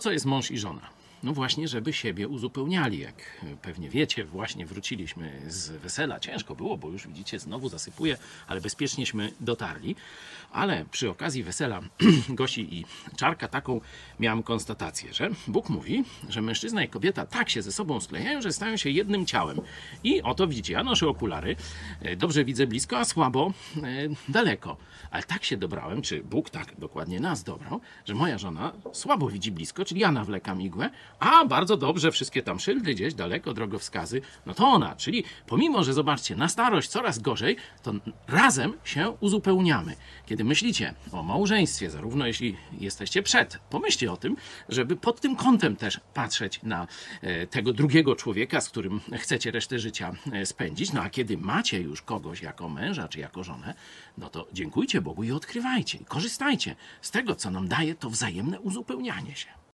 Co jest mąż i żona? No właśnie, żeby siebie uzupełniali. Jak pewnie wiecie, właśnie wróciliśmy z wesela. Ciężko było, bo już widzicie, znowu zasypuje, ale bezpiecznieśmy dotarli. Ale przy okazji wesela Gosi i Czarka taką miałem konstatację, że Bóg mówi, że mężczyzna i kobieta tak się ze sobą sklejają, że stają się jednym ciałem. I oto widzicie, ja noszę okulary, e, dobrze widzę blisko, a słabo e, daleko. Ale tak się dobrałem, czy Bóg tak dokładnie nas dobrał, że moja żona słabo widzi blisko, czyli ja nawlekam igłę, a bardzo dobrze wszystkie tam szyldy gdzieś daleko, drogowskazy, no to ona. Czyli pomimo, że zobaczcie, na starość coraz gorzej, to razem się uzupełniamy. Kiedy myślicie o małżeństwie, zarówno jeśli jesteście przed, pomyślcie o tym, żeby pod tym kątem też patrzeć na e, tego drugiego człowieka, z którym chcecie resztę życia e, spędzić. No a kiedy macie już kogoś jako męża czy jako żonę, no to dziękujcie Bogu i odkrywajcie, i korzystajcie z tego, co nam daje to wzajemne uzupełnianie się.